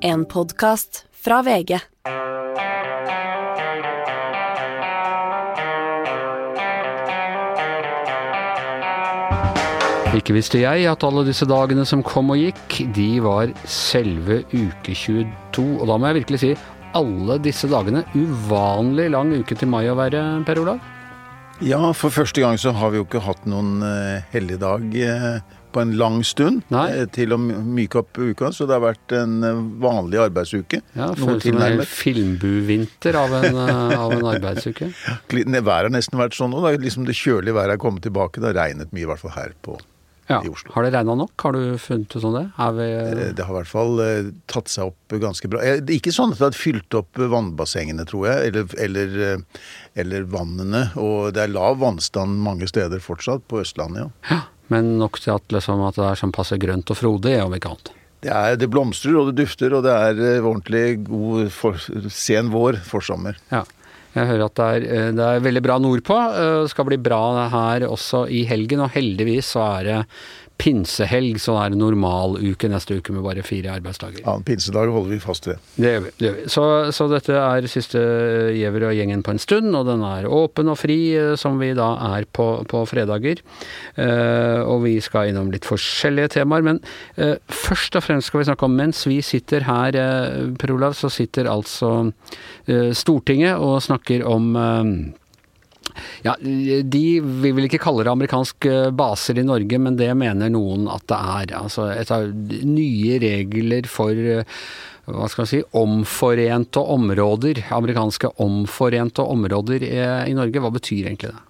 En podkast fra VG. Ikke visste jeg at alle disse dagene som kom og gikk, de var selve uke 22. Og da må jeg virkelig si alle disse dagene. Uvanlig lang uke til mai å være, Per Olav? Ja, for første gang så har vi jo ikke hatt noen uh, helligdag uh, på en lang stund uh, til å myke opp uka, så det har vært en vanlig arbeidsuke. Ja, Føles som en filmbuvinter av en, av en arbeidsuke. Været har nesten vært sånn nå. Liksom det kjølige været er kommet tilbake. Det har regnet mye, i hvert fall her på ja. i Oslo. Har det regna nok? Har du funnet ut om det? Det har i hvert fall uh, tatt seg opp ganske bra. Det er ikke sånn at det har fylt opp vannbassengene, tror jeg, eller, eller, eller, vannene. Og det er lav vannstand mange steder fortsatt, på Østlandet, ja. ja men nok til at, liksom, at det er sånn passe grønt og frodig, om ikke annet? Det, er, det blomstrer og det dufter, og det er ordentlig god for, sen vår, forsommer. Ja. Jeg hører at det er, eh, det er veldig bra nordpå. Eh, det skal bli bra her også i helgen, og heldigvis så er det pinsehelg, så er det normaluke neste uke med bare fire arbeidsdager. Ja, pinsedag holder vi fast ved. Det gjør vi. Det gjør vi. Så, så, dette er siste Giæver og gjengen på en stund, og den er åpen og fri, eh, som vi da er på, på fredager. Eh, og vi skal innom litt forskjellige temaer, men eh, først og fremst skal vi snakke om mens vi sitter her, eh, Per Olav, så sitter altså Stortinget og snakker om ja, De vil ikke kalle det amerikanske baser i Norge, men det mener noen at det er. Altså et nye regler for hva skal man si, omforente områder, amerikanske omforente områder i Norge. Hva betyr egentlig det?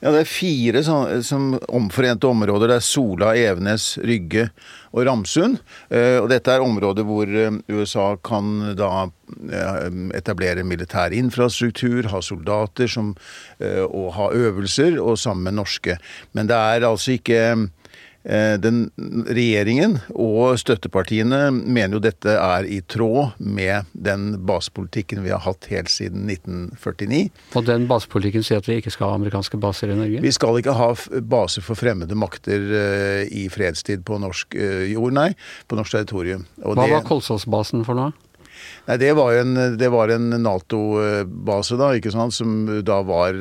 Ja, Det er fire som, som omforente områder. Det er Sola, Evenes, Rygge og Ramsund. Eh, og dette er områder hvor eh, USA kan da eh, etablere militær infrastruktur, ha soldater som, og ha øvelser, og sammen med norske. Men det er altså ikke den Regjeringen og støttepartiene mener jo dette er i tråd med den basepolitikken vi har hatt helt siden 1949. Og den basepolitikken sier at vi ikke skal ha amerikanske baser i Norge? Vi skal ikke ha baser for fremmede makter uh, i fredstid på norsk uh, jord, nei. På norsk territorium. Og Hva var Kolsåsbasen for noe? Nei, Det var en, en Nato-base, da, ikke sant, som da var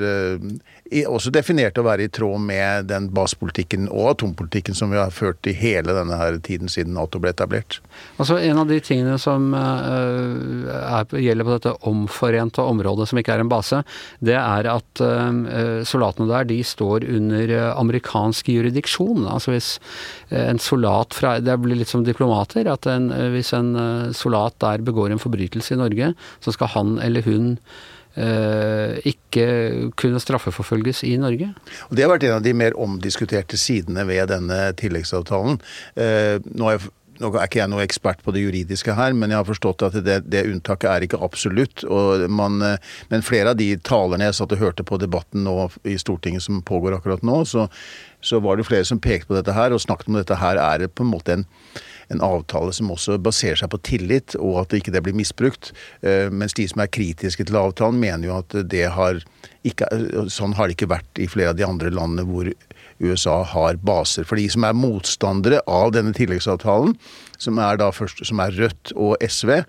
også definert å være i tråd med den basepolitikken og atompolitikken som vi har ført i hele denne her tiden siden Nato ble etablert. Altså En av de tingene som uh, er, gjelder på dette omforente området, som ikke er en base, det er at uh, soldatene der de står under amerikansk juridiksjon. Altså hvis en soldat fra Det blir litt som diplomater. at en, Hvis en soldat der begår en forbrytelse i Norge, så skal han eller hun Eh, ikke kunne straffeforfølges i Norge. Og Det har vært en av de mer omdiskuterte sidene ved denne tilleggsavtalen. Eh, nå er nå er ikke jeg noe ekspert på det juridiske her, men jeg har forstått at det, det unntaket er ikke absolutt. Man, eh, men flere av de talerne jeg satt og hørte på debatten nå i Stortinget som pågår akkurat nå, så, så var det flere som pekte på dette her og snakket om dette her er på en måte en en avtale som også baserer seg på tillit, og at ikke det blir misbrukt. Eh, mens de som er kritiske til avtalen, mener jo at det har ikke, sånn har det ikke vært i flere av de andre landene hvor USA har baser. For de som er motstandere av denne tilleggsavtalen, som er først, som er Rødt og SV,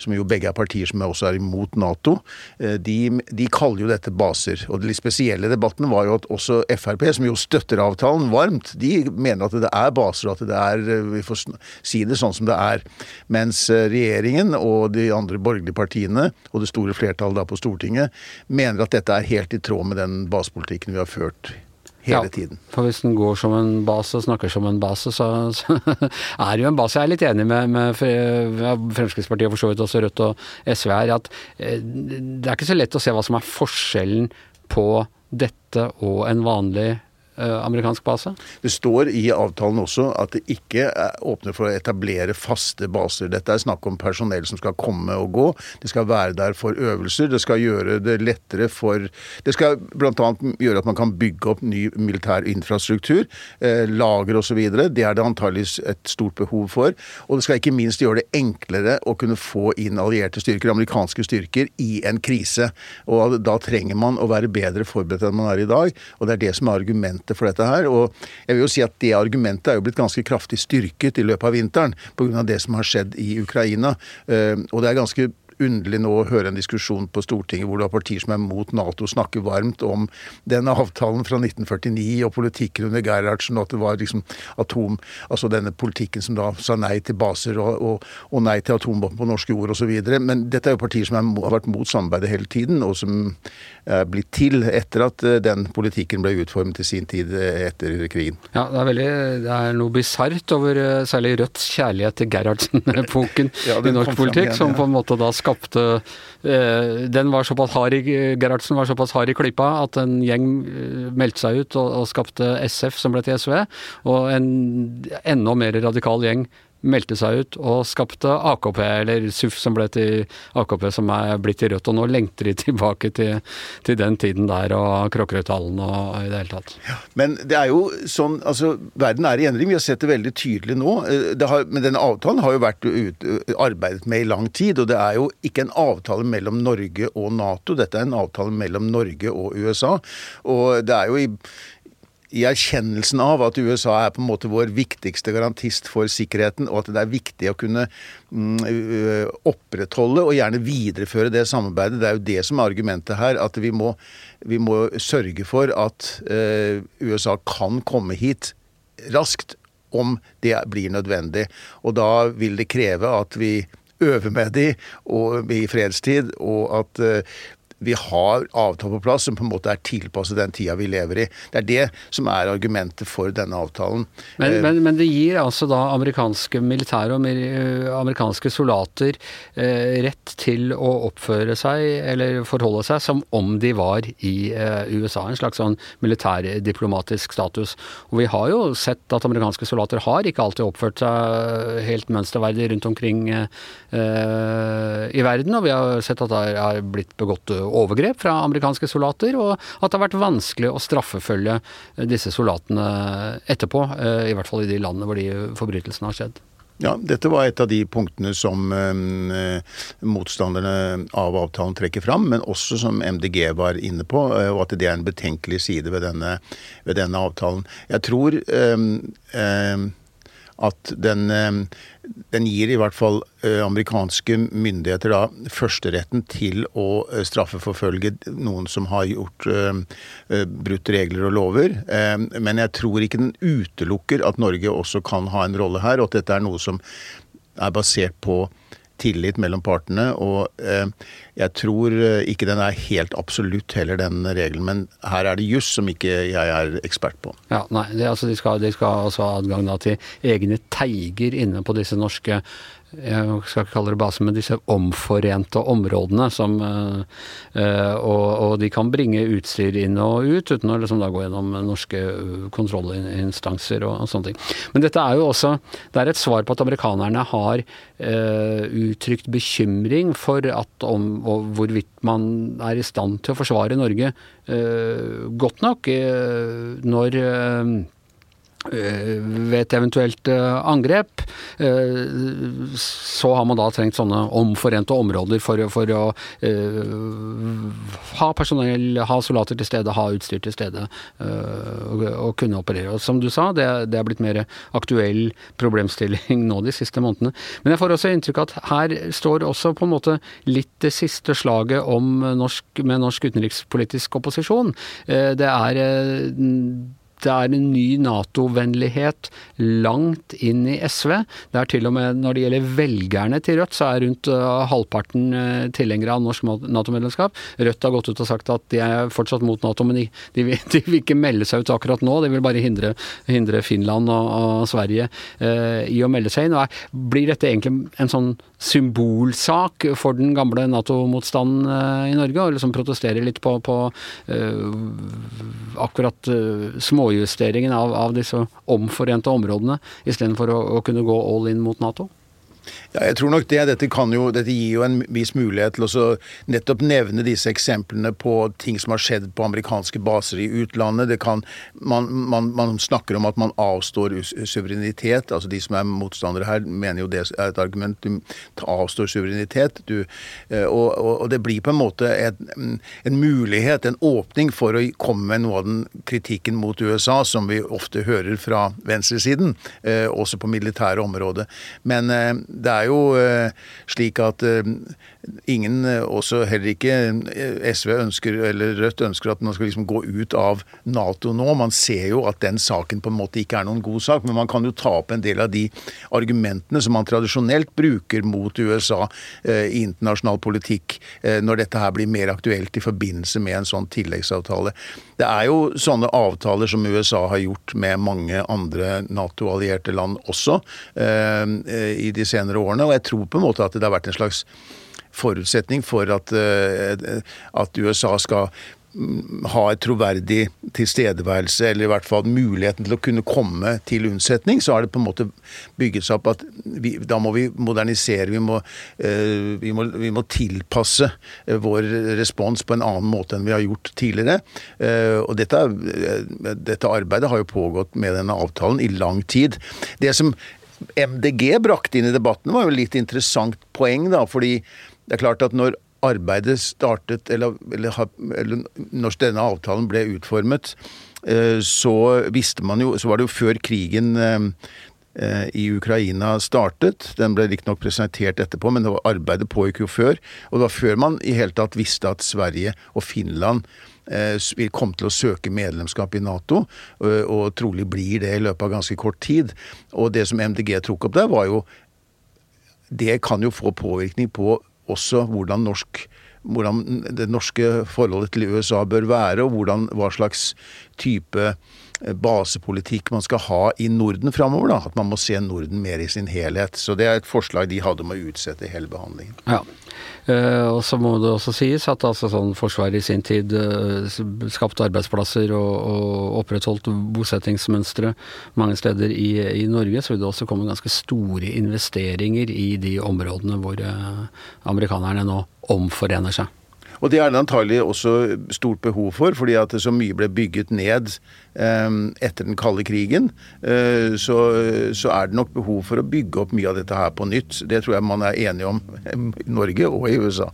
som jo begge er partier som også er imot Nato, eh, de, de kaller jo dette baser. Og den litt spesielle debatten var jo at også Frp, som jo støtter avtalen varmt, de mener at det er baser, og at det er eh, Vi får si det sånn som det er. Mens eh, regjeringen og de andre borgerlige partiene, og det store flertallet da på Stortinget, mener at dette er helt i tråd med den basepolitikken vi har ført hele ja, tiden. For hvis den går som en base og snakker som en base, så, så er det jo en base. Jeg er litt enig med, med Fremskrittspartiet og for så vidt også Rødt og SV her, at eh, det er ikke så lett å se hva som er forskjellen på dette og en vanlig amerikansk base? Det står i avtalen også at det ikke åpner for å etablere faste baser. Dette er snakk om personell som skal komme og gå. Det skal være der for øvelser. Det skal gjøre det lettere for Det skal bl.a. gjøre at man kan bygge opp ny militær infrastruktur, eh, lager osv. Det er det antageligvis et stort behov for. Og det skal ikke minst gjøre det enklere å kunne få inn allierte styrker, amerikanske styrker, i en krise. Og da trenger man å være bedre forberedt enn man er i dag. Og det er det som er argumentet rette for dette her. Og jeg vil jo si at det argumentet er jo blitt ganske kraftig styrket i løpet av vinteren pga. det som har skjedd i Ukraina. Og det er ganske underlig nå å høre en diskusjon på Stortinget hvor du har partier som er mot Nato, snakke varmt om den avtalen fra 1949 og politikken under Gerhardsen, og at det var liksom atom Altså denne politikken som da sa nei til baser og, og, og nei til atomvåpen på norske jord osv. Men dette er jo partier som er, har vært mot samarbeidet hele tiden, og som er blitt til etter at eh, den politikken ble utformet i sin tid eh, etter krigen. Ja, det er, veldig, det er noe bisart over eh, særlig Rødts kjærlighet til Gerhardsen-epoken ja, i norsk politikk, igjen, som på en måte da skal skapte eh, Den var såpass hard i Gerhardsen var såpass hard i klypa at en gjeng eh, meldte seg ut og, og skapte SF, som ble til SV. Og en enda mer radikal gjeng meldte seg ut og skapte AKP, eller SUF som ble til AKP, som er blitt til Rødt. Og nå lengter de tilbake til, til den tiden der og Kråkerødhallen og i det hele tatt. Ja, men det er jo sånn, altså verden er i endring. Vi har sett det veldig tydelig nå. Eh, har, men denne avtalen har jo vært ut, arbeidet med i lang tid. Og det er jo ikke en avtale mellom Norge og Nato, dette er en avtale mellom Norge og USA. Og det er jo i i erkjennelsen av at USA er på en måte vår viktigste garantist for sikkerheten, og at det er viktig å kunne mm, opprettholde og gjerne videreføre det samarbeidet. Det er jo det som er argumentet her. At vi må, vi må sørge for at USA kan komme hit raskt om det blir nødvendig. Og da vil det kreve at vi øver med de og i fredstid, og at vi har avtale på plass som på en måte er tilpasset den tida vi lever i. Det er det som er argumentet for denne avtalen. Men, eh, men, men det gir altså da amerikanske militære og amerikanske soldater eh, rett til å oppføre seg eller forholde seg som om de var i eh, USA. En slags sånn militærdiplomatisk status. Og vi har jo sett at amerikanske soldater har ikke alltid oppført seg helt mønsterverdig rundt omkring eh, i verden, og vi har sett at det har blitt begått overgrep fra amerikanske soldater, og at det har vært vanskelig å straffefølge disse soldatene etterpå. Eh, I hvert fall i de landene hvor de forbrytelsene har skjedd. Ja, dette var et av de punktene som eh, motstanderne av avtalen trekker fram, men også som MDG var inne på, eh, og at det er en betenkelig side ved denne, ved denne avtalen. Jeg tror eh, eh at den, eh, den, gir i hvert fall eh, amerikanske myndigheter da førsteretten til å eh, straffeforfølge noen som har gjort brutt regler og lover. Men jeg tror ikke den utelukker at Norge også kan ha en rolle her, og at dette er noe som er basert på tillit mellom partene. Og eh, jeg tror eh, ikke den er helt absolutt heller, den regelen. Men her er det juss som ikke jeg er ekspert på. Ja, nei, det, altså, de, skal, de skal altså ha adgang da, til egne teiger inne på disse norske jeg skal ikke kalle det base, men disse omforente områdene som uh, og, og, de kan bringe utstyr inn og ut uten å liksom da gå gjennom norske kontrollinstanser og, og, sånne ting. Men dette er jo også Det er et svar på at amerikanerne har uh, uttrykt bekymring for at om hvorvidt man er i stand til å forsvare Norge uh, godt nok når Eh, ved et eventuelt eh, angrep, eh, så har man da trengt sånne omforente områder for, for å ha personell, ha soldater til stede, ha utstyr til stede og, og kunne operere. Og som du sa, det, det er blitt mer aktuell problemstilling nå de siste månedene. Men jeg får også inntrykk av at her står også på en måte litt det siste slaget om norsk, med norsk utenrikspolitisk opposisjon. Det er det er en ny Nato-vennlighet langt inn i SV. Det er til og med når det gjelder velgerne til Rødt, så er rundt uh, halvparten uh, tilhengere av norsk Nato-medlemskap. Rødt har gått ut og sagt at de er fortsatt mot Nato, men de, de, vil, de vil, ikke melde seg ut akkurat nå. De vil bare hindre, hindre Finland og, og Sverige eh, i å melde seg inn. Og blir dette egentlig en sånn symbolsak for den gamle Nato-motstanden i Norge, og liksom protestere litt på, på akkurat små småjusteringen av, av disse omforente områdene, istedenfor å, å kunne gå all in mot Nato? Ja, jeg tror nok det. Dette, jo, dette gir jo en viss mulighet til å nettopp nevne disse eksemplene på ting som har skjedd på amerikanske baser i utlandet. Kan, man, man, man, snakker om at man avstår suverenitet. altså De som er motstandere her, mener jo det er et argument. Du avstår suverenitet. Du, og, og, og, det blir på en måte et, en mulighet, en åpning, for å komme med noe av den kritikken mot USA som vi ofte hører fra venstresiden, eh, også på militære områder. Men eh, det er jo eh, slik at eh, ingen, eh, også heller ikke SV ønsker, eller Rødt ønsker at man skal liksom gå ut av Nato nå. Man ser jo at den saken på en måte ikke er noen god sak, men man kan jo ta opp en del av de argumentene som man tradisjonelt bruker mot USA i internasjonal politikk, når dette her blir mer aktuelt i forbindelse med en sånn tilleggsavtale. Det er jo sånne avtaler som USA har gjort med mange andre Nato-allierte land også i de senere årene. Og jeg tror på en måte at det har vært en slags forutsetning for at, eh, at USA skal mm, ha et troverdig tilstedeværelse, eller i hvert fall muligheten til å kunne komme til unnsetning, så har det på en måte bygget seg opp at vi, da må vi modernisere, vi må, uh, vi må, vi må tilpasse uh, vår respons på en annen måte enn vi har gjort tidligere. Og dette, dette, arbeidet har jo pågått med denne avtalen i lang tid. Det som MDG brakte inn i debatten, var jo litt interessant poeng, da. Fordi det er klart at når arbeidet startet, eller, eller, eller når denne avtalen ble utformet, eh, så visste man jo Så var det jo før krigen eh, eh, i Ukraina startet. Den ble riktignok presentert etterpå, men arbeidet pågikk jo før. Og det var før man i hele tatt visste at Sverige og Finland vil komme til å søke medlemskap i Nato, og trolig blir det i løpet av ganske kort tid. Og det som MDG tok opp der, var jo Det kan jo få påvirkning på også hvordan norsk hvordan det norske forholdet til USA bør være, og hvordan, hva slags type Eh, basepolitikk man skal ha i Norden framover. At man må se Norden mer i sin helhet. Så det er et forslag de hadde om å utsette hele behandlingen. Ja. Uh, og så må det også sies at altså, sånn Forsvaret i sin tid uh, skapte arbeidsplasser og, og opprettholdt bosettingsmønstre mange steder i, i, Norge, så vil det også komme ganske store investeringer i de områdene hvor uh, amerikanerne nå omforener seg. Og det er det antagelig også stort behov for, fordi at så mye ble bygget ned eh, etter den kalde krigen. Eh, så, så, er det nok behov for å bygge opp mye av dette her på nytt. Det tror jeg man er enige om i Norge og i USA.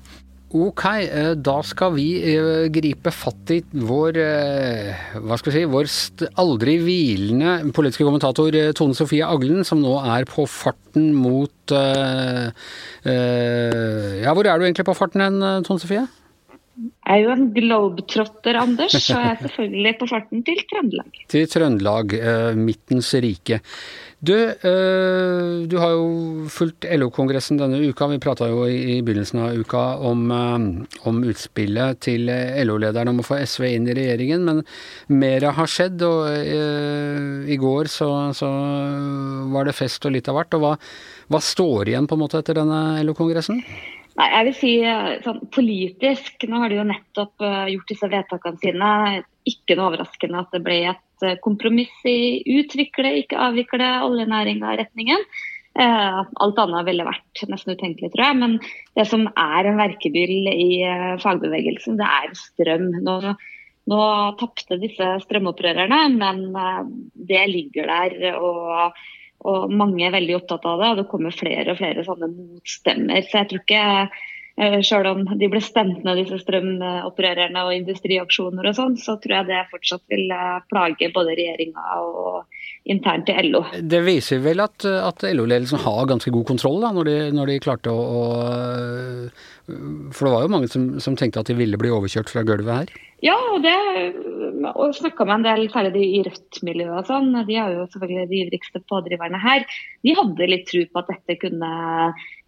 Ok, eh, da skal vi eh, gripe fatt i vår eh, hva skal vi si, vår aldri hvilende politiske kommentator Tone Sofie Aglen, som nå er på farten mot Ja, hvor er du egentlig på farten hen, Tone Sofie? Jeg er jo en globetrotter, Anders, så jeg er selvfølgelig på farten til Trøndelag. Til Trøndelag, eh, midtens rike. Du, eh, du har jo fulgt LO-kongressen denne uka. Vi prata jo i, begynnelsen av uka om, eh, om utspillet til LO-lederen om å få SV inn i regjeringen, men mer har skjedd. Og i går så, så, var det fest og litt av hvert. Og hva, hva står igjen på en måte etter denne LO-kongressen? Nei, jeg vil si eh, sånn politisk, nå har de jo nettopp uh, gjort disse vedtakene sine. Ikke noe overraskende at det ble et uh, kompromiss i utvikle, ikke avvikle oljenæringa-retningen. Uh, alt annet ville vært nesten utenkelig, tror jeg. Men det som er en verkebyll i fagbevegelsen, det er strøm. Nå, nå tapte disse strømopprørerne, men det ligger der. og og mange er veldig opptatt av det, og det kommer flere og flere sånne motstemmer. Så jeg tror ikke Sjøl selv om de ble stemt ned, disse strømopprørerne og industriaksjoner og sånn, så tror jeg det fortsatt vil eh, plage både regjeringa og internt i LO. Det viser vel at, at LO-ledelsen har ganske god kontroll, da, når de, når de klarte å, å, For det var jo mange som, som tenkte at de ville bli overkjørt fra gulvet her? Ja, og det og snakka med en del, særlig de i Rødt-miljøet og sånn. De er jo selvfølgelig de ivrigste pådriverne her. De hadde litt tro på at dette kunne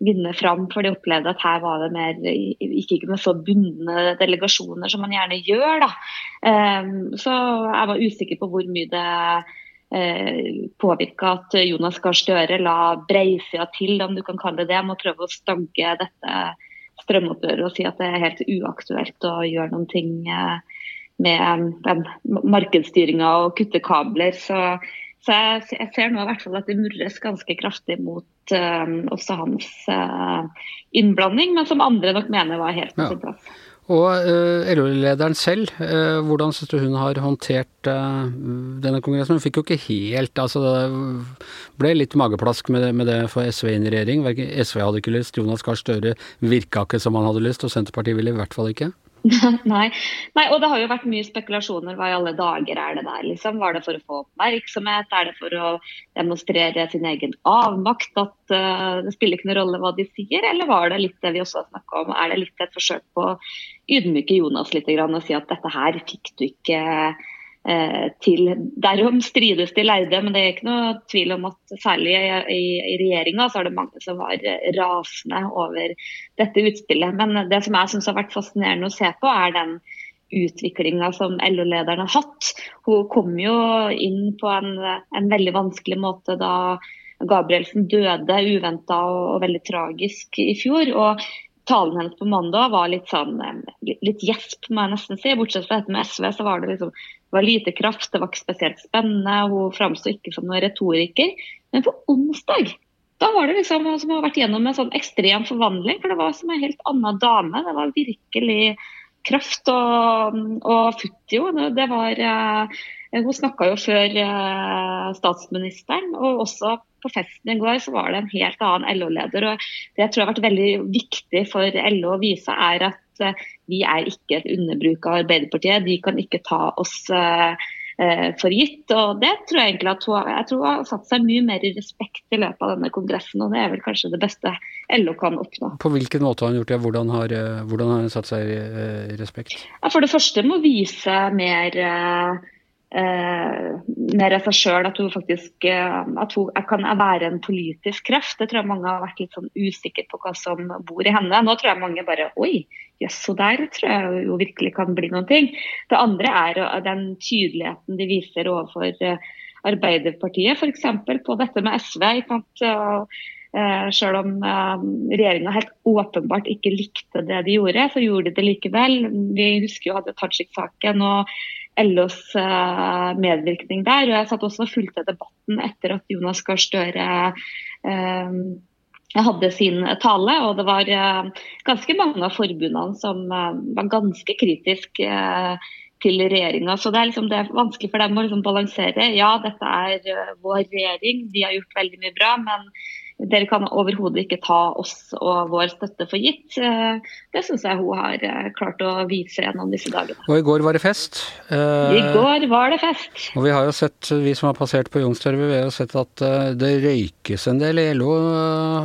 vinne fram, for de opplevde at her var det mer ikke med så bundne delegasjoner som man gjerne gjør. da. Um, så jeg var usikker på hvor mye det påvirka at Jonas Gahr Støre la breisida til, om du kan kalle det det, med å prøve å stagge dette strømopprøret og si at det er helt uaktuelt å gjøre noen ting eh, med den markedsstyringa og kutte kabler. Så, så jeg, jeg, ser nå i hvert fall at det murres ganske kraftig mot også hans innblanding, men som andre nok mener var helt på sin plass. Og uh, LO-lederen selv, uh, hvordan syns du hun har håndtert uh, denne kongressen? Hun fikk jo ikke helt altså Det ble litt mageplask med det, med det for SV inn i regjering. SV hadde ikke lyst, Jonas Gahr Støre virka ikke som han hadde lyst, og Senterpartiet ville i hvert fall ikke. Nei. Nei. og det har jo vært mye spekulasjoner. Hva i alle dager er det der, liksom? Var det for å få oppmerksomhet? Er det for å demonstrere sin egen avmakt? At uh, det spiller ikke noen rolle hva de sier? Eller var det litt det vi også har snakka om, er det litt et forsøk på å ydmyke Jonas litt og si at dette her fikk du ikke til Derom strides de lærde, men det er ikke noe tvil om at særlig i, i regjeringa så er det mange som var rasende over dette utspillet. Men det som jeg syns har vært fascinerende å se på, er den utviklinga som LO-lederen har hatt. Hun kom jo inn på en, en veldig vanskelig måte da Gabrielsen døde uventa og, og veldig tragisk i fjor. og talen hennes på mandag var litt sånn litt gjesp, må jeg nesten si. Bortsett fra dette med SV, så var det liksom det var lite kraft, det var ikke spesielt spennende. Hun framsto ikke som noen retoriker. Men på onsdag da var det liksom som å ha vært gjennom en sånn ekstrem forvandling. For det var som en helt annen dame. Det var virkelig kraft og, og futt jo. Det var eh, Hun snakka jo før eh, statsministeren, og også på festen i går så var det en helt annen LO-leder. og Det jeg tror har vært veldig viktig for LO å vise, er at uh, vi er ikke et underbruk av Arbeiderpartiet. De kan ikke ta oss uh, for gitt. og Det tror jeg egentlig at hun, jeg tror hun har satt seg mye mer i respekt i løpet av denne kongressen. og Det er vel kanskje det beste LO kan oppnå. På hvilken måte har hun gjort det? Hvordan har, hvordan har hun satt seg i respekt? For det første må vise mer eh, mer av seg sjøl, at hun faktisk eh, at hun kan være en politisk kraft. Det tror jeg mange har vært litt sånn usikre på hva som bor i henne. Nå tror jeg mange bare Oi, jøss, yes, der tror jeg jo virkelig kan bli noen ting. Det andre er den tydeligheten de viser overfor eh, Arbeiderpartiet, f.eks. på dette med SV. Ikke sant? Selv om regjeringa helt åpenbart ikke likte det de gjorde, så gjorde de det likevel. Vi husker jo hadde Tajik-saken og LOs uh, medvirkning der. og Jeg satt også og fulgte debatten etter at Jonas Gahr Støre hadde sin tale. og Det var ganske mange av forbundene som var ganske kritiske til regjeringa. Så det er, liksom, det er vanskelig for dem å liksom balansere. Ja, dette er vår regjering, de har gjort veldig mye bra. men dere kan overhodet ikke ta oss og vår støtte for gitt. Eh, det syns jeg hun har eh, klart å vise gjennom disse dagene. Og i går var det fest? I går var det fest. Og vi har jo sett, vi som har passert på Youngstorget, vi har jo sett at eh, det røykes en del i LO.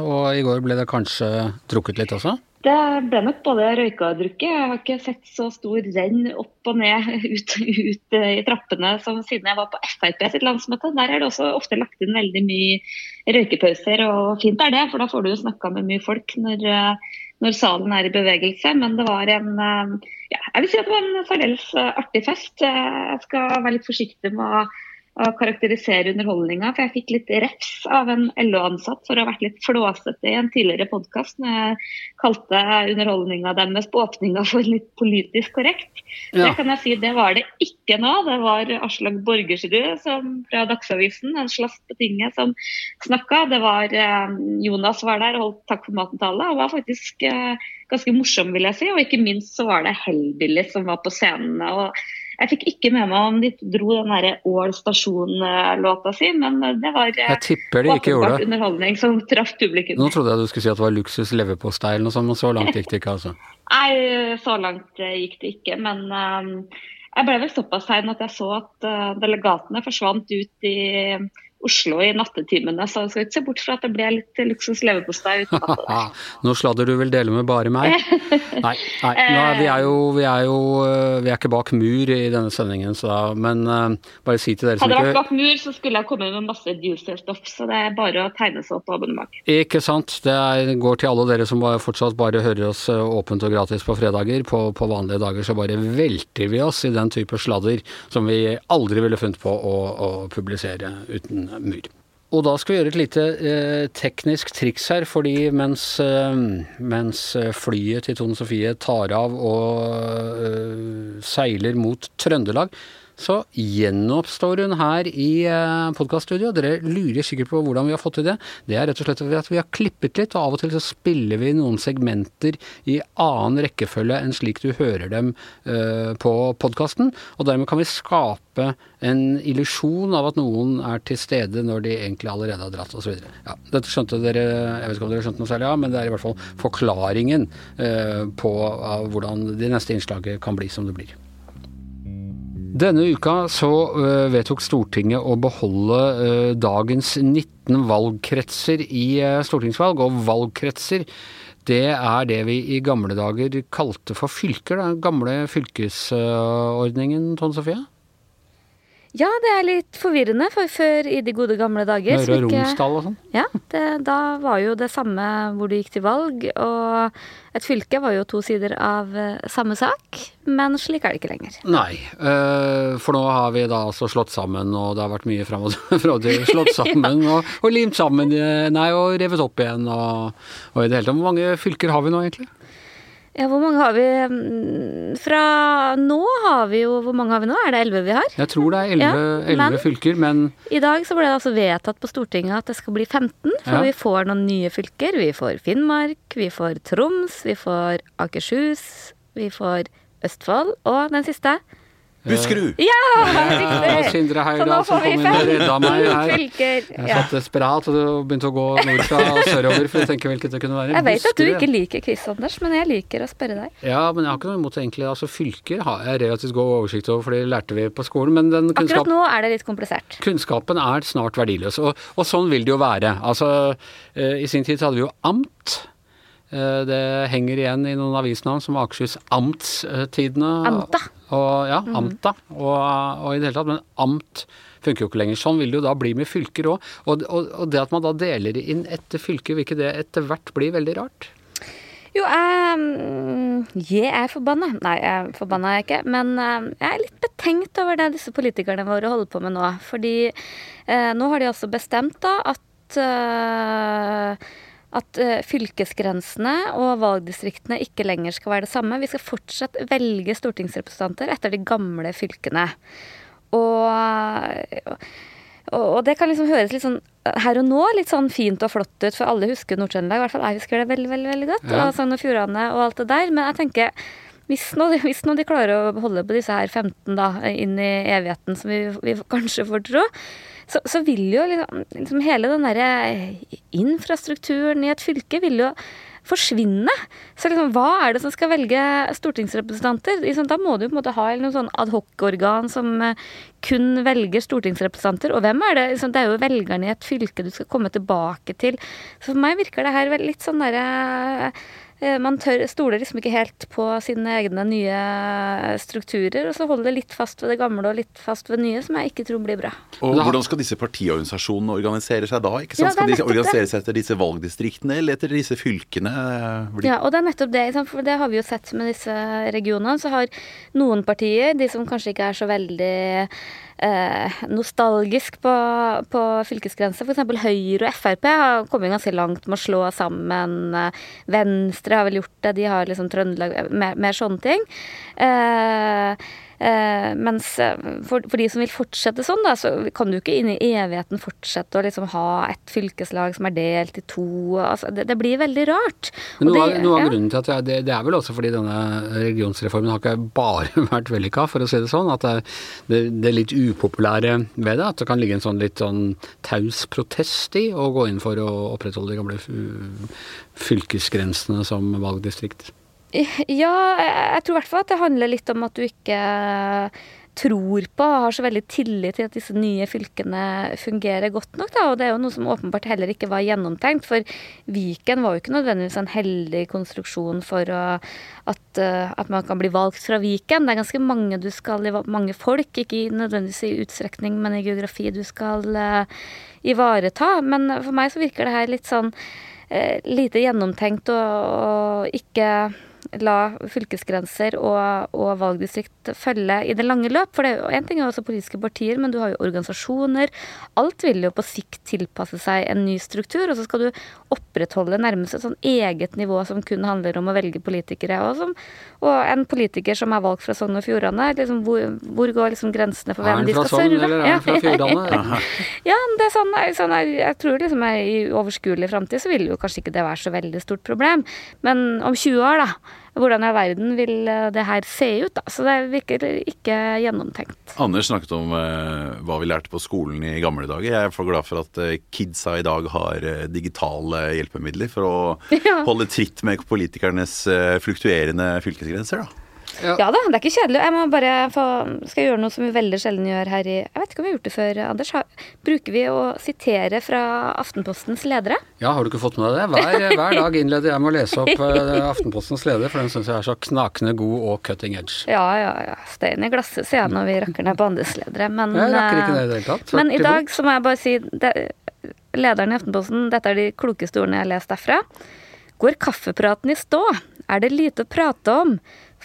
Og i går ble det kanskje drukket litt også? Det ble nok både røyka og drukket. Jeg har ikke sett så stor renn opp og ned ut, ut, i trappene som siden jeg var på Frp sitt landsmøte. Der er det også ofte lagt inn veldig mye røykepauser, og fint er det. For da får du jo snakka med mye folk når, når, salen er i bevegelse. Men det var en ja, jeg vil si at det var en særdeles artig fest. Jeg skal være litt forsiktig med å å karakterisere underholdninga. For jeg fikk litt refs av en LO-ansatt for å ha vært litt flåsete i en tidligere podkast når jeg kalte underholdninga deres på åpninga for litt politisk korrekt. Ja. Det kan jeg si, det var det ikke nå. Det var Aslaug Borgersrud fra Dagsavisen, en slass på tinget, som snakka. Det var eh, Jonas var der og holdt takk for maten-tale. Og var faktisk eh, ganske morsom, vil jeg si. Og ikke minst så var det Hellbilly som var på scenen. og jeg fikk ikke med meg om de dro den derre Ål stasjon-låta si, men det var eh, jeg tipper de ikke gjorde det. underholdning som traff publikum. Nå trodde jeg du skulle si at det var luksus leverpostei eller noe sånt, men så langt gikk det ikke, altså? Nei, så langt eh, gikk det ikke. Men um, jeg ble vel såpass sein at jeg så at uh, delegatene forsvant ut i Oslo i nattetimene, så jeg skal ikke se bort fra at det ble litt luksus leverpostei uten. Nå sladder du vel dele med bare meg? Nei, nei nå, vi, er jo, vi, er jo, eh, vi er ikke bak mur i denne sendingen, så, men uh, bare si til dere som ikke Hadde det vært bak mur, så skulle jeg kommet med masse juicer-stoff, så det er bare å tegne seg opp på abonnement. Ikke sant. Det er, går til alle dere som fortsatt bare hører oss eh, åpent og gratis på fredager. På, på vanlige dager så bare velter vi oss i den type sladder som vi aldri ville funnet på å, å publisere uten mur. Og da skal vi gjøre et lite eh, teknisk triks her, fordi mens, eh, mens flyet til Tone Sofie tar av og eh, seiler mot Trøndelag, så gjenoppstår hun her i eh, podkaststudio. Dere lurer sikkert på hvordan vi har fått til det. Det er rett og slett at vi har klippet litt, og av og til så spiller vi noen segmenter i annen rekkefølge enn slik du hører dem eh, på podkasten. Og dermed kan vi skape en illusjon av at noen er til stede når de egentlig allerede har dratt osv. Ja, dette skjønte dere, jeg vet ikke om dere skjønte noe særlig av, men det er i hvert fall forklaringen eh, på hvordan det neste innslaget kan bli som det blir. Denne uka så uh, vedtok Stortinget å beholde uh, dagens 19 valgkretser i uh, stortingsvalg. Og valgkretser, det er det vi i gamle dager kalte for fylker. Den gamle fylkesordningen, Tone Sofie? Ja, det er litt forvirrende, for før i de gode gamle dager Møre og Romsdal og sånn? Ja, det, da var jo det samme hvor du gikk til valg, og et fylke var jo to sider av uh, samme sak, men slik er det ikke lenger. Nei, uh, for nå har vi da altså slått sammen, og det har vært mye fram og tilbake. slått sammen og, og, limt sammen, nei, og revet opp igjen, og, og i det hele tatt. Hvor mange fylker har vi nå, egentlig? Ja, hvor mange har vi mm, Fra nå har vi jo Hvor mange har vi nå? Er det elleve vi har? Jeg tror det er elleve ja, fylker, men I dag så ble det altså vedtatt på Stortinget at det skal bli 15, for ja. vi får noen nye fylker. Vi får Finnmark, vi får Troms, vi får Akershus, vi får Østfold, og den siste Buskerud! Ja, riktig! Sindre Heidal som kom inn og redda meg her. Fylker. Jeg satt desperat og begynte å gå nordfra og sørover for å tenke hvilket det kunne være. Jeg vet at du ikke liker quiz, Anders, men jeg liker å spørre deg. Ja, men jeg har ikke noe imot egentlig. Altså, fylker har jeg relativt god oversikt over, for det lærte vi på skolen. Men den kunnskap... Akkurat nå er det litt komplisert. Kunnskapen er snart verdiløs, og, og sånn vil det jo være. Altså, eh, i sin tid så hadde vi jo amt. Eh, det henger igjen i noen avisnavn som Akershus Amtstidene. Amta. Og, ja, mm. amta. Og, og, i det hele tatt. Men amt funker jo ikke lenger. Sånn vil det jo da bli med fylker òg. Og, og, og, det at man da deler inn etter fylke, vil ikke det etter hvert bli veldig rart? Jo, jeg, jeg er forbanna. Nei, jeg er forbanna jeg ikke. Men jeg er litt betenkt over det disse politikerne våre holder på med nå. Fordi uh, nå har de altså bestemt da at uh, at uh, fylkesgrensene og valgdistriktene ikke lenger skal være det samme. Vi skal fortsatt velge stortingsrepresentanter etter de gamle fylkene. Og, og, det kan liksom høres litt sånn her og nå litt sånn fint og flott ut, for alle husker Nord-Trøndelag. I hvert fall jeg husker det veldig, veldig, veldig godt. Ja. Og Sogn og Fjordane og alt det der. Men jeg tenker hvis nå, hvis nå, de klarer å holde på disse her 15 da, inn i evigheten, som vi, vi kanskje får tro, så, så vil jo liksom, liksom hele den derre infrastrukturen i et fylke vil jo forsvinne. Så liksom, hva er det som skal velge stortingsrepresentanter? Liksom, da må du på en måte ha noe sånn adhoc-organ som eh, kun velger stortingsrepresentanter. Og hvem er det? Liksom, det er jo velgerne i et fylke du skal komme tilbake til. Så for meg virker det her litt sånn derre man tør, stoler liksom ikke helt på sine egne nye strukturer, og så holder det litt fast ved det gamle og litt fast ved det nye, som jeg ikke tror blir bra. Og Hvordan skal disse partiorganisasjonene organisere seg da? ikke sant? Ja, skal de organisere seg etter disse valgdistriktene eller etter disse fylkene? Ja, og det er nettopp det. For det har vi jo sett med disse regionene. Så har noen partier, de som kanskje ikke er så veldig eh, nostalgisk på, på fylkesgrensa. F.eks. Høyre og Frp har kommet ganske langt med å slå sammen. Eh, Venstre har vel gjort det, de har liksom Trøndelag Mer, mer sånne ting. Eh, Eh, mens eh, for, for, de som vil fortsette sånn, da, så kan du ikke inn i evigheten fortsette å liksom ha et fylkeslag som er delt i to. Altså, det, det, blir veldig rart. Men noe, det, noe av grunnen til at jeg, det, det, er vel også fordi denne regionsreformen har ikke bare vært vellykka, for å si det sånn. At det, det, er litt upopulære ved det. At det kan ligge en sånn litt sånn taus protest i å gå inn for å opprettholde de gamle fylkesgrensene som valgdistrikt. Ja, jeg tror i hvert fall at det handler litt om at du ikke tror på og har så veldig tillit til at disse nye fylkene fungerer godt nok. Da. Og det er jo noe som åpenbart heller ikke var gjennomtenkt. For Viken var jo ikke nødvendigvis en heldig konstruksjon for at, uh, at, man kan bli valgt fra Viken. Det er ganske mange du skal, mange folk, ikke nødvendigvis i utstrekning, men i geografi du skal uh, ivareta. Men for meg så virker det her litt sånn uh, lite gjennomtenkt og, og ikke la fylkesgrenser og, og, valgdistrikt følge i det lange løp. For det er jo en ting er også politiske partier, men du har jo organisasjoner. Alt vil jo på sikt tilpasse seg en ny struktur, og så skal du opprettholde nærmest et sånn eget nivå som kun handler om å velge politikere. Og, som, og en politiker som er valgt fra Sogn og Fjordane, liksom, hvor, hvor, går liksom grensene for hvem de skal serve? Er han fra Sogn, eller er han fra Fjordane? ja, det er sånn, sånn jeg, jeg tror liksom i overskuelig framtid så vil jo kanskje ikke det være så veldig stort problem. Men om 20 år, da hvordan i verden vil eh, det her se ut? da? Så det virker ikke gjennomtenkt. Anders snakket om eh, hva vi lærte på skolen i gamle dager. Jeg er for glad for at eh, kidsa i dag har eh, digitale hjelpemidler for å ja. holde tritt med politikernes fluktuerende fylkesgrenser. da. Ja. ja. da, det er ikke kjedelig. Jeg må bare få, skal gjøre noe som vi veldig sjelden gjør her i Jeg vet ikke om vi har gjort det før, Anders. bruker vi å sitere fra Aftenpostens ledere? Ja, har du ikke fått med deg det? Hver, hver dag innleder jeg med å lese opp uh, Aftenpostens leder, for den syns jeg er så knakende god og cutting edge. Ja, ja, ja. Stein i glasset, sier jeg når vi rakker ned på andres ledere. Men, jeg rakker ikke ned i det hele tatt. Men i dag så må jeg bare si det, Lederen i Aftenposten, dette er de klokeste ordene jeg har lest derfra. Går kaffepraten i stå? Er det lite å prate om?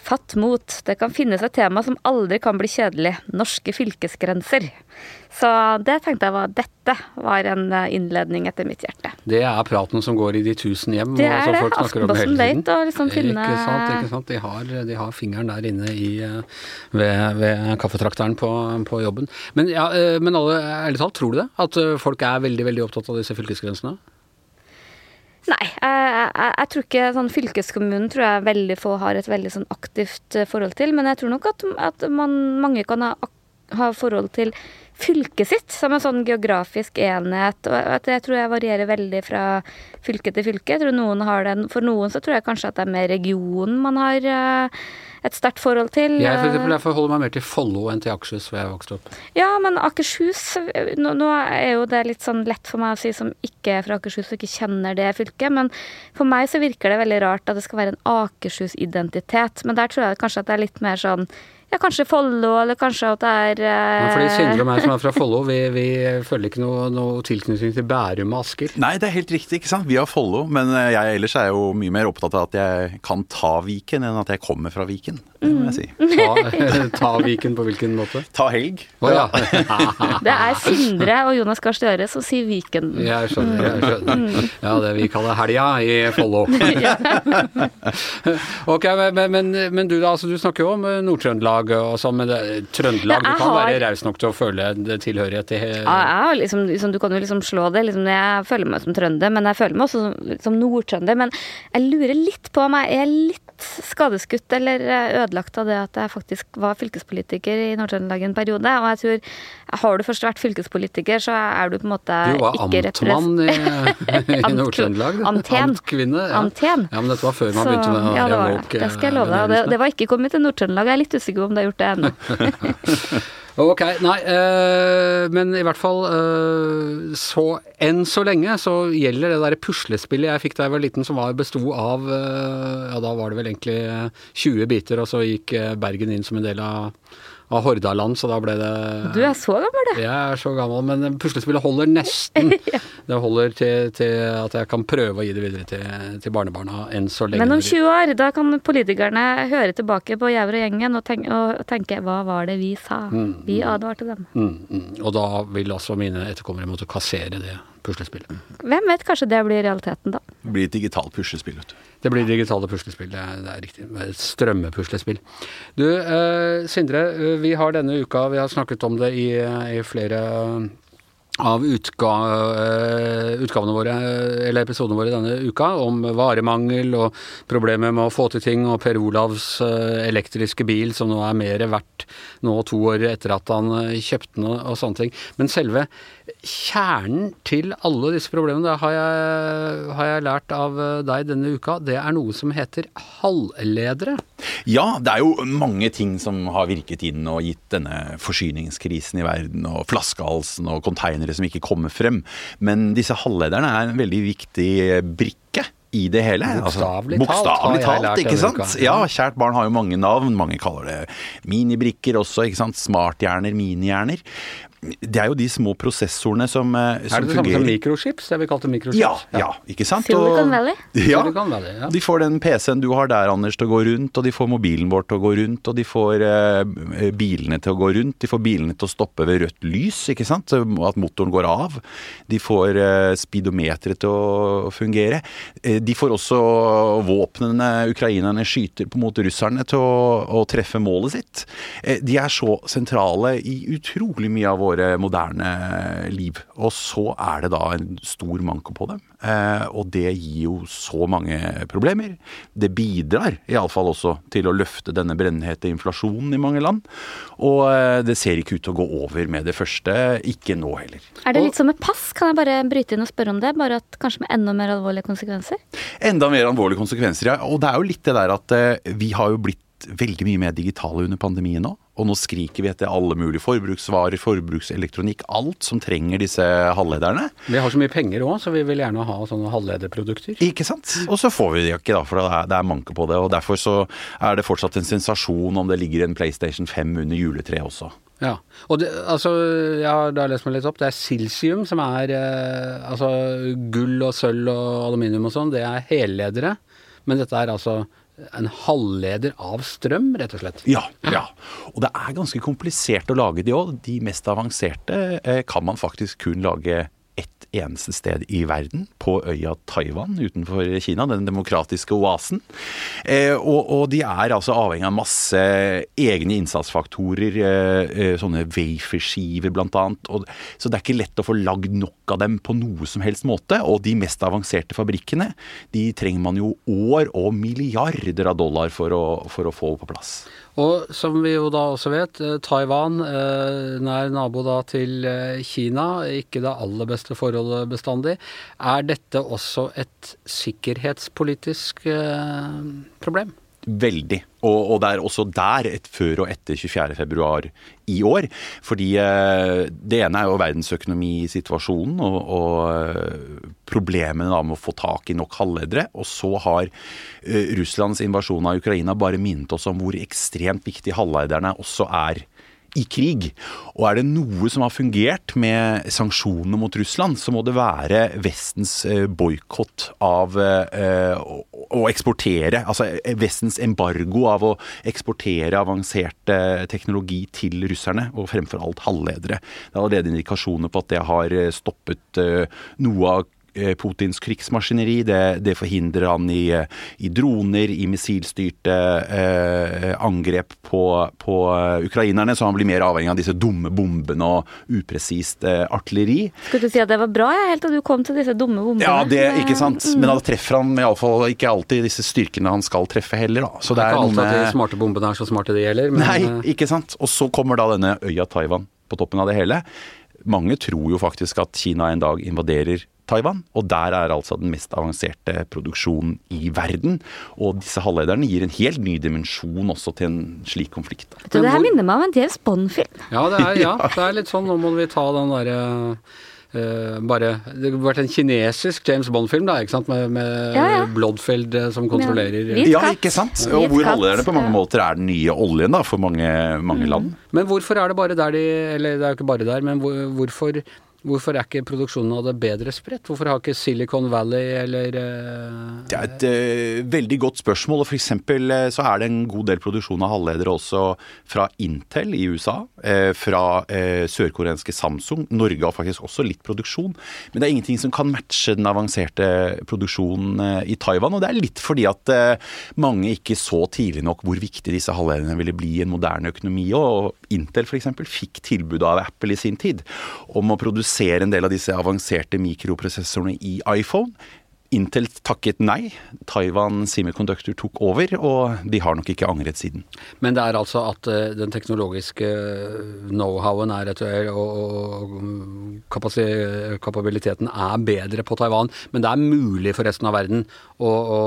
Fatt mot. Det kan finnes et tema som aldri kan bli kjedelig. Norske fylkesgrenser. Så det tenkte jeg var Dette var en eh, innledning etter mitt hjerte. Det er praten som går i de tusen hjem? Det er det. Aftenposten vet å liksom finne Ikke sant, ikke sant. De har, de har fingeren der inne i, eh, ved, ved kaffetrakteren på, på, jobben. Men, ja, eh, men alle, ærlig talt, tror du det? At folk er veldig, veldig opptatt av disse fylkesgrensene? Nei, jeg, jeg, tror ikke sånn Fylkeskommunen tror jeg veldig få har et veldig sånn aktivt eh, forhold til. Men jeg tror nok at, at man, mange kan ha, ha, forhold til fylket sitt som en sånn geografisk enhet. Og at jeg tror jeg varierer veldig fra fylke til fylke. Jeg tror noen har den, For noen så tror jeg kanskje at det er mer regionen man har uh, et sterkt forhold til. Jeg for eksempel, derfor forholder meg mer til Follo enn til Akershus, hvor jeg vokste opp. Ja, men Akershus nå, nå, er jo det litt sånn lett for meg å si som ikke er fra Akershus og ikke kjenner det fylket, men for meg så virker det veldig rart at det skal være en Akershus-identitet. Men der tror jeg kanskje at det er litt mer sånn ja, kanskje Follo, eller kanskje at det er eh... Men fordi Sindre og meg som er fra Follo, vi, vi føler ikke noe, noe, tilknytning til Bærum og Asker. Nei, det er helt riktig, ikke sant. Vi har Follo, men eh, jeg ellers er jo mye mer opptatt av at jeg kan ta Viken, enn at jeg kommer fra Viken. Det må jeg si. Ta, ta Viken på hvilken måte? Ta helg. Oh, ja. det er Sindre og Jonas Gahr Støre som sier Viken. Jeg skjønner. jeg skjønner. Ja, det vi kaller helga i Follo. ok, men, men, men, du da, altså, du snakker jo om eh, Nord-Trøndelag og sånn, men det, Trøndelag, du kan har... være raus nok til å føle tilhørighet til Ja, jeg liksom, liksom, du kan jo liksom slå det. Liksom, jeg føler meg som trønder, men jeg føler meg også som, som nordtrønder. Men jeg lurer litt på om jeg er litt skadeskutt eller eh, ødelagt av det at jeg faktisk var fylkespolitiker i Nord-Trøndelag en periode. Og jeg tror har du først vært fylkespolitiker, så er du på en måte ikke Du var amtmann i, i Nord-Trøndelag. Anten. Amtkvinne. Ja. Anten. ja, men dette var før man så, begynte med ja, det, var, det. det skal jeg love deg. Det, det var ikke kommet til Nord-Trøndelag. Jeg er litt usikker på om det har gjort det ennå. Ok, nei, øh, men i hvert fall øh, så enn så lenge så gjelder det derre puslespillet jeg fikk da jeg var liten som var besto av øh, Ja, da var det vel egentlig 20 biter, og så gikk Bergen inn som en del av av Hordaland, så da ble det Du er så gammel, du. Jeg er så gammel, men puslespillet holder nesten. ja. Det holder til, til, at jeg kan prøve å gi det videre til, til, barnebarna enn så lenge. Men om 20 år, da kan politikerne høre tilbake på Gjæver og gjengen og tenke, og tenke, hva var det vi sa? Mm, vi mm. advarte dem. Mm, mm, og da vil også mine etterkommere måtte kassere det puslespillet. Hvem vet, kanskje det blir realiteten da. Det blir et digitalt puslespill, vet du. Det blir digitale puslespill, det er, det er riktig. Strømmepuslespill. Du, eh, Sindre, eh, vi har denne uka, vi har snakket om det i, i flere av utga, eh, utgavene våre, eller episodene våre denne uka, om varemangel og problemer med å få til ting, og Per Olavs eh, elektriske bil som nå er mer verdt nå to år etter at han eh, kjøpte den og sånne ting. Men selve kjernen til alle disse problemene, det har jeg, har jeg lært av deg denne uka, det er noe som heter halvledere. Ja, det er jo mange ting som har virket inn og gitt denne forsyningskrisen i verden, og flaskehalsen og konteinere som ikke kommer frem. Men disse halvlederne er en veldig viktig brikke i det hele. Bokstavelig altså, talt, talt ikke sant? Ja, kjært barn har jo mange navn. Mange kaller det minibrikker også, ikke sant. Smarthjerner, minihjerner. Det er jo de små prosessorene som, fungerer. Er som det det samme som mikrochips? Det vi kalte mikrochips? Ja, ja, ikke sant? Silicon Valley. Ja, Silicon Valley, ja. de får den PC-en du har der, Anders, til å gå rundt, og de får mobilen vår til å gå rundt, og de får eh, bilene til å gå rundt, de får bilene til å stoppe ved rødt lys, ikke sant? At motoren går av. De får eh, speedometeret til å fungere. Eh, de får også våpnene ukrainerne skyter på mot russerne til å, å treffe målet sitt. Eh, de er så sentrale i utrolig mye av våre moderne liv. Og så er det da en stor manko på dem. Eh, og det gir jo så mange problemer. Det bidrar iallfall også til å løfte denne brennhete inflasjonen i mange land. Og eh, det ser ikke ut til å gå over med det første. Ikke nå heller. Er det litt som med pass? Kan jeg bare bryte inn og spørre om det? Bare at kanskje med enda mer alvorlige konsekvenser? Enda mer alvorlige konsekvenser, ja. Og det er jo litt det der at eh, vi har jo blitt veldig mye mer digitale under pandemien nå. Og nå skriker vi etter alle mulige forbruksvarer, forbrukselektronikk, alt som trenger disse halvlederne. Vi har så mye penger òg, så vi vil gjerne ha sånne halvlederprodukter. Ikke sant? Og så får vi det ikke, da, for det er, det er manke på det. Og derfor så er det fortsatt en sensasjon om det ligger en PlayStation 5 under juletreet også. Ja, og det, altså, jeg har da lest meg litt opp. Det er silsium som er eh, Altså gull og sølv og aluminium og sånn, det er helledere. Men dette er altså en halvleder av strøm, rett og slett. Ja, ja. Og det er ganske komplisert å lage de òg. De mest avanserte eh, kan man faktisk kun lage ett eneste sted i verden, på øya Taiwan utenfor Kina, den demokratiske oasen. Eh, og, og de er altså avhengig av masse egne innsatsfaktorer, eh, eh, sånne waferskiver annet. Så det er ikke lett å få lagd nok av dem på noe som helst måte. Og de mest avanserte fabrikkene, de trenger man jo år og milliarder av dollar for å, for å få på plass. Og som vi jo da også vet, eh, Taiwan, eh, nær nabo da til eh, Kina, ikke det aller beste forholdet bestandig. Er dette også et sikkerhetspolitisk problem? Veldig. Og, og det er også der et før og etter 24.2 i år. Fordi eh, det ene er jo verdensøkonomisituasjonen og, og eh, problemene da med å få tak i nok halvledere. Og så har eh, Russlands invasjon av Ukraina bare minnet oss om hvor ekstremt viktig halvlederne også er i krig. Og er det noe som har fungert med sanksjonene mot Russland, så må det være Vestens eh, boikott av eh, å, eksportere Altså eh, Vestens embargo av å eksportere avansert teknologi til russerne, og fremfor alt halvledere. Det er allerede indikasjoner på at det har stoppet noe av Putins krigsmaskineri. Det, det forhindrer han i, eh, i droner, i missilstyrte eh, angrep på, på eh, ukrainerne, så han blir mer avhengig av disse dumme bombene og upresist eh, artilleri. Skulle du si at det var bra, jeg, helt til du kom til disse dumme bombene? Ja, det ikke sant. Mm. Men da treffer han iallfall ikke alltid disse styrkene han skal treffe heller, da. Så Det det er er ikke alltid at de smarte bombene er så smarte de gjelder, men Nei, eh, ikke sant. Og så kommer da denne øya Taiwan på toppen av det hele. Mange tror jo faktisk at Kina en dag invaderer Taiwan, og der er altså den mest avanserte produksjonen i verden. Og disse halvlederne gir en helt ny dimensjon også til en slik konflikt. Vet det her minner meg om en James Bond-film. Ja, det er, ja, det er litt sånn. Nå må vi ta den derre Uh, bare Det har vært en kinesisk James Bond-film, da, ikke sant? Med, med Ja, ja. Blodfeld eh, som kontrollerer Ja, Ja, ikke sant? Og hvor halvlederne på mange ja. Mm. måter er den nye oljen da, for mange, mange land. Men hvorfor er det bare der de Eller det er jo ikke bare der, men hvor, hvorfor Hvorfor er ikke produksjonen av det bedre spredt? Hvorfor har ikke Silicon Valley eller eh, Det er et uh, veldig godt spørsmål. og eksempel, eh, så er det en god del produksjon av halvledere også fra Intel i USA. eh, fra eh, sørkoreanske Samsung. Norge har faktisk også litt produksjon. Men det er ingenting som kan matche den avanserte produksjonen eh, i Taiwan. Og det er litt fordi at mange ikke så tidlig nok hvor viktig disse halvlederne ville bli i en moderne økonomi. Og Intel f.eks. fikk tilbud av Apple i sin tid om å produsere en del av disse avanserte mikroprosessorene i iPhone. Intel takket nei. Taiwan Semiconductor tok over, og de har nok ikke angret siden. Men det er altså at eh, den teknologiske know-howen er rett og, kapabiliteten er bedre på Taiwan, men det er mulig for resten av verden å, å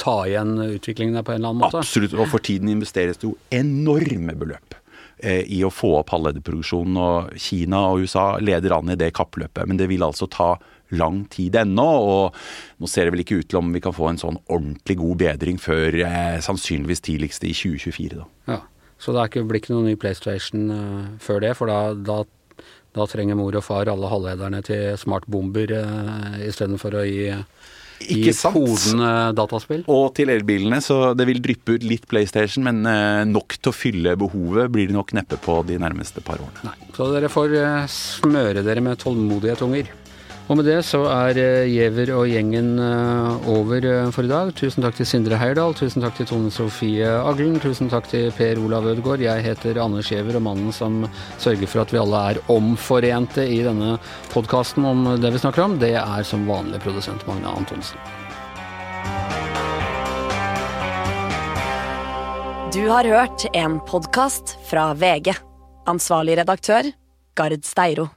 ta igjen utviklingen der på en eller annen måte? Absolutt. Og for tiden investeres det jo enorme beløp eh, i å få opp halvlederproduksjonen. Og Kina og USA leder an i det kappløpet. Men det vil altså ta lang tid ennå. Og nå ser det vel ikke ut til om vi kan få en sånn ordentlig god bedring før eh, sannsynligvis tidligst i 2024. da. Ja. Så det ikke, blir ikke noen ny PlayStation uh, før det, for da, da Da trenger mor og far alle halvlederne til smartbomber uh, istedenfor å gi, gi Ikke sant? koden dataspill. Og til elbilene, så det vil dryppe ut litt PlayStation, men eh, nok til å fylle behovet blir det nok neppe på de nærmeste par årene. Nei, så dere får eh, smøre dere med tålmodige tunger. Og med det så er eh, Giæver og gjengen eh, over eh, for i dag. Tusen takk til Sindre Heyerdahl, tusen takk til Tone Sofie Aglen, tusen takk til Per Olav Ødegaard. Jeg heter Anders Giæver, og mannen som sørger for at vi alle er omforente i denne podkasten om det vi snakker om, det er som vanlig produsent Magne Antonsen. Du har hørt en podkast fra VG. Ansvarlig redaktør, Gard Steiro.